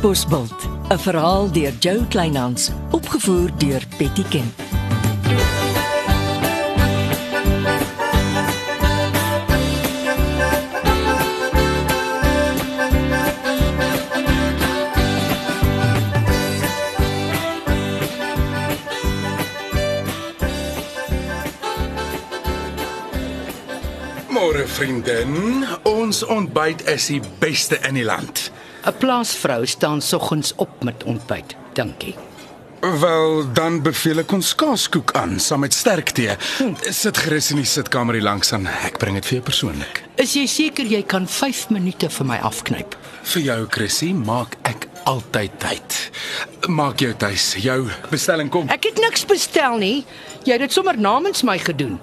Bosbult, 'n verhaal deur Jo Kleinhans, opgevoer deur Betty Ken. Môre vriendin, ons ontbyt is die beste in die land. 'n Plaasvrou staan soggens op met ontbyt. Dankie. Wel, dan beveel ek ons kaaskoek aan saam met sterk tee. Sit gerus in die sitkamer hier langs aan. Ek bring dit vir jou persoonlik. Is jy seker jy kan 5 minute vir my afknyp? Vir jou, Chrissy, maak ek altyd tyd. Maak jou tuis. Jou bestelling kom. Ek het niks bestel nie. Jy het dit sommer namens my gedoen.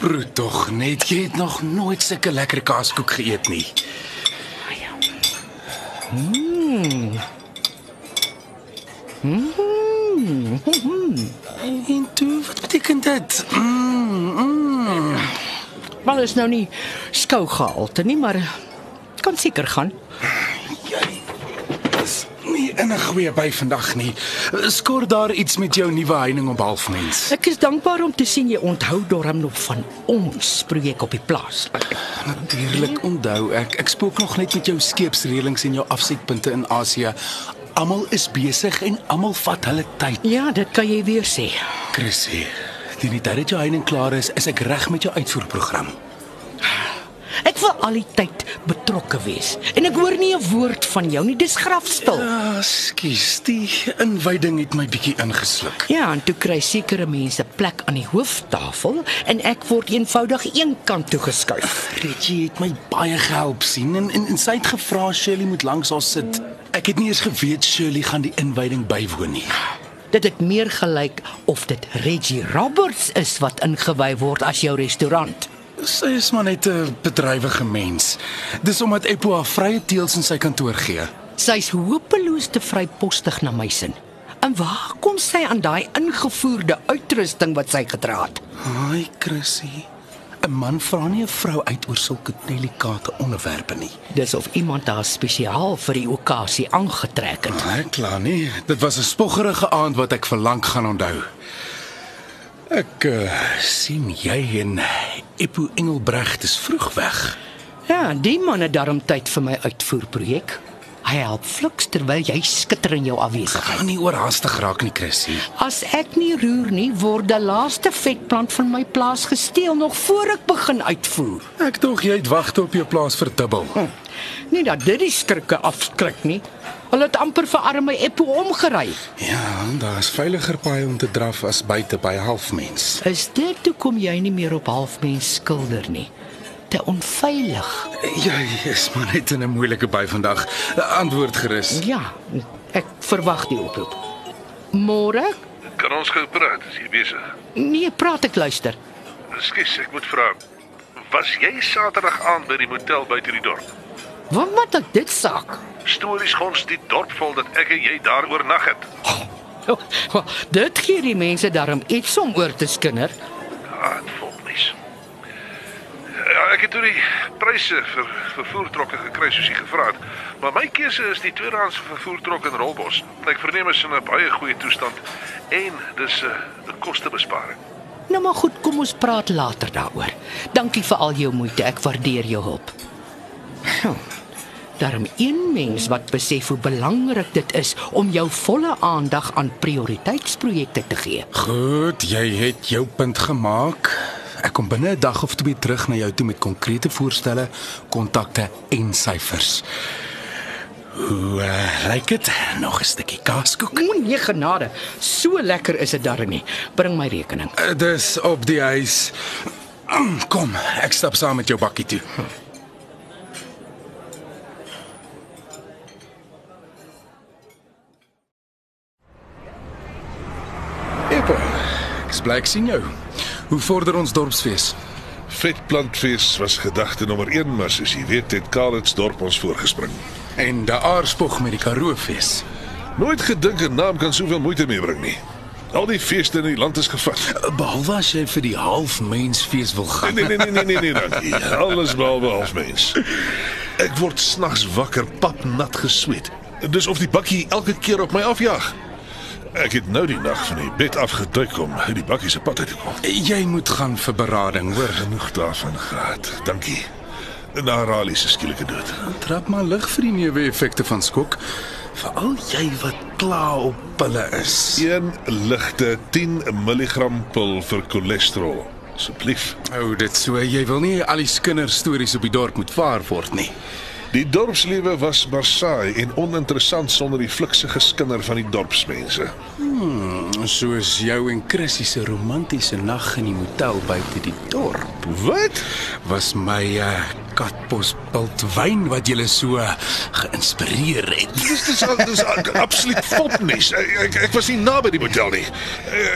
Broer tog net, jy het nog nooit sulke lekker kaaskoek geëet nie. Mm. En toe, wat beteken dit? Mm, mm. Wel is nou nie skougehalte nie, maar kan seker gaan. Jy 'n goeie by vandag nie. Skor daar iets met jou nuwe heining op halfmens? Ek is dankbaar om te sien jy onthou daarom nog van ons projek op die plaas. Natuurlik onthou ek. Ek spook nog net met jou skeepsreëlings en jou afsetpunte in Asië. Almal is besig en almal vat hulle tyd. Ja, dit kan jy weer sê. Chrissy, teen die tyd dat jou heining klaar is, is ek reg met jou uitvoerprogram. Ek wil al die tyd betrokke wees en ek hoor nie 'n woord van jou nie. Dis grafstil. Ah, skus, die inwyding het my bietjie ingesluk. Ja, en toe kry sekere mense plek aan die hooftafel en ek word eenvoudig een kant toe geskuif. Reggie het my baie gehelp sien en en, en sy het gevra Shirley moet langs haar sit. Ek het nie eens geweet Shirley gaan die inwyding bywoon nie. Dit het meer gelyk of dit Reggie Roberts is wat ingewy word as jou restaurant. Sy is maar net 'n bedrywige mens. Dis omdat Eppo haar vrye teels in sy kantoor gee. Sy's hopeloos te vrypostig na my sin. En waar kom sy aan daai ingevoerde uitrusting wat sy gedra het? Haai, Chrissy. 'n Man vra nie 'n vrou uit oor sulke delikate onderwerpe nie. Dis of iemand haar spesiaal vir die okasie aangetrek het. Nee, klaar nie. Dit was 'n spoggerige aand wat ek vir lank gaan onthou. Ek uh, sien jy en Eppo Engelbregt is vroeg weg. Ja, die man het daarom tyd vir my uitvoerprojek. Hy help fliks terwyl jy skitter in jou afwesigheid. Gaan nie oorhaastig raak nie, Chrissy. As ek nie roer nie, word die laaste vetplant van my plaas gesteel nog voor ek begin uitvoer. Ek dink jy het wagte op jou plaas verdubbel. Hm. Nie dat dit die skrikke afskrik nie. Hulle het amper vir arme Eppo omgery. Ja, daar's veiliger paaie om te draf as buite by halfmens. Is dit hoekom jy nie meer op halfmens skilder nie? Te onveilig. Jy is maar net in 'n moeilike by vandag. Antwoord gerus. Ja, ek verwag die oproep. Môre? Kan ons gou praat? Is jy besig? Nee, praat ek luister. Ekskuus, ek moet vra. Was jy Saterdag aand by die motel buite die dorp? Wat maak dit dit saak? Stories gons die dorp vol dat ek en jy daar oornag het. Oh, dit gee die mense daarom iets om oor te skinder. Ja, dit volg mens. Ek het toe die pryse vir vervoertrokke gekry soos jy gevra het. Maar my keuse is die tweedehands vervoertrok in Rolbos. Ek verneem is in 'n baie goeie toestand en dis 'n uh, kostebesparing. Nou maar goed, kom ons praat later daaroor. Dankie vir al jou moeite. Ek waardeer jou hulp. Hm. Daarom een mens wat besef hoe belangrik dit is om jou volle aandag aan prioriteitsprojekte te gee. Goed, jy het jou punt gemaak. Ek kom binne 'n dag of twee terug na jou toe met konkrete voorstelle, kontakte en syfers. Hoe uh, lyk dit? Nog 'n stukkie kaaskoek? O nee, genade. So lekker is dit darem nie. Bring my rekening. Uh, dis op die huis. Kom, ek stap saam met jou bakkie toe. Eppo, ek bly ek sien jou. Hoe vorder ons dorpsfees? Vetplantfees was gedagte nommer 1, maar soos jy weet het Kalitsdorp ons voorgespring. En die aarspog met die Karoofees. Nooit gedink 'n naam kan soveel moeite meebring nie. Al die feeste in die land is gevat. Behalwe as jy vir die halfmensfees wil gaan. Nee nee nee nee nee nee, dankie. Alles behalwe halfmens. Ek word snags wakker, papnat gesweet. Dis of die bakkie elke keer op my afjaag. Ek het nou die nag van die bed afgeduik om uit die bakkie se pad uit te kom. Jy moet gaan vir berading, hoor. Genoeg daarvan gehad. Dankie. Na Raleigh se skielike dood. Trap maar lig vir die neeweffekte van skok. Veral jy wat kla op pille is. Een ligte 10 mg pil vir cholesterol. Asseblief. Ou, dit so jy wil nie al die kinderstories op die dorp moet vaar word nie. Die dorpslewe was maar saai en oninteressant sonder die flikse geskinder van die dorpsmense. Soos jou en Chrissy se romantiese nag in die motel buite die dorp. Wat? Was my uh, katbos bultwyn wat julle so geïnspireer het. Dis dis, dis absoluut fopnes. Ek, ek was nie naby die motel nie.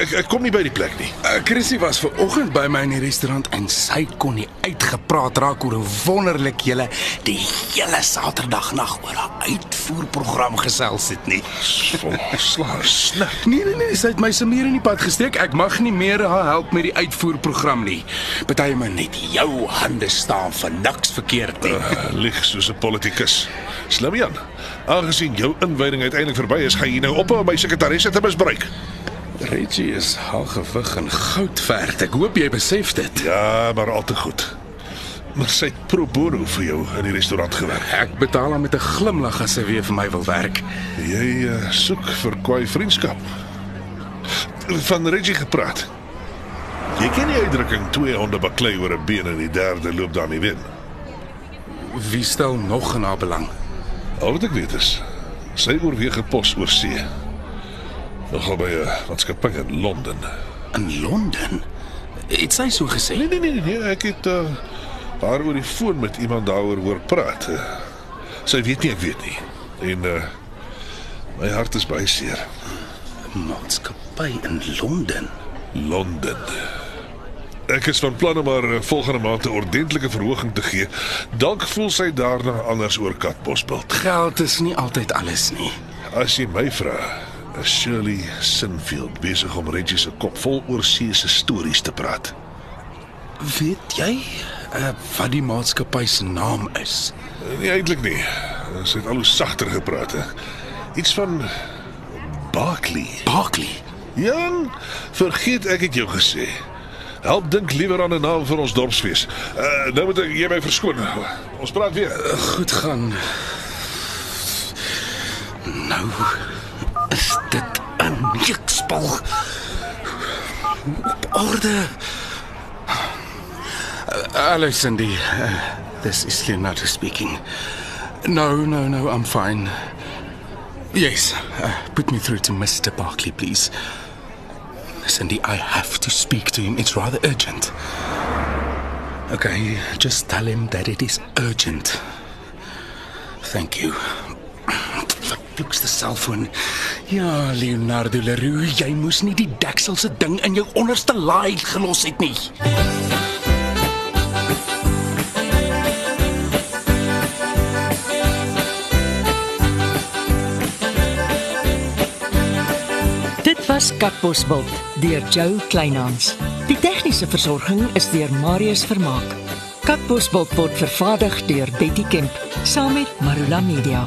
Ek, ek kom nie by die plek nie. Uh, Chrissy was ver oggend by my in die restaurant en sy kon nie uitgepraat raak oor hoe wonderlik julle die hele Saterdagnag oor 'n uitvoerprogram gesels het nie. Slaar snap. Nee nee nee, sy het my se meer in die pad gesteek. Ek mag nie meer haar help met die uitvoerprogram nie. Partymal net jou hande staan vir niks verkeerd nie. Uh, Lig soos 'n politikus. Slim Jan. Aangesien jou inwyding uiteindelik verby is, gaan jy nou ophou om my sekretaresse te misbruik. Reggie is haar gewig in goud werd. Ek hoop jy besef dit. Ja, maar al te goed. Maar sy het pro bono vir jou in die restaurant gewerk. Ek betaal haar met 'n glimlag as sy weer vir my wil werk. Jy uh, soek vir kwai vriendskap. Van Reggie gepraat. Jy ken die uitdrukking twee honde baklei oor 'n been en die derde loop daarmee wen. Wie stel nog in haar belang? Al wat ek weet is sy oorweeg 'n pos oor see. Nogal by 'n maatskappy in Londen. In Londen? Het sy so gesê? Nee nee nee nee, ek het uh, haar oor die foon met iemand daaroor hoor praat. Uh, sy weet nie ek weet nie. En uh, my hart is baie seer. Maatskappy in Londen. Londen. Ek is van plan om haar eh, volgende maand 'n ordentlike verhoging te gee. Dalk voel sy daarna anders oor Katbosbult. Geld is nie altyd alles nie. As jy my vra, is Shirley Sinfield besig om Reggie se kop vol oor see se stories te praat. Weet jy uh, wat die maatskappy se naam is? Nie eintlik nie. Sy het al hoe sagter gepraat. He. Iets van Barkley. Barkley. Jan, vergeet ek het jou gesê. Help dink liewer aan 'n naam vir ons dorpsfees. Uh, nou moet ek jy my verskoon. Ons praat weer. Goed gaan. Nou is dit 'n neukspel. Op orde. Hallo Cindy. Uh, this is Leonardo speaking. No, no, no, I'm fine. Yes, uh, put me through to Mr. Barkley, please. Cindy, I have to speak to him. It's rather urgent. Okay, just tell him that it is urgent. Thank you. Vervloekste die selfoon. Ja, Leonardo Leroux, jy moes nie die deksel se ding in jou onderste laai gelos het nie. Dit was Katbosveld deur Joe Kleinhans. Die tegniese versorging is deur Marius Vermaak. Katbosveld word vervaardig deur Betty Kemp saam met Marula Media.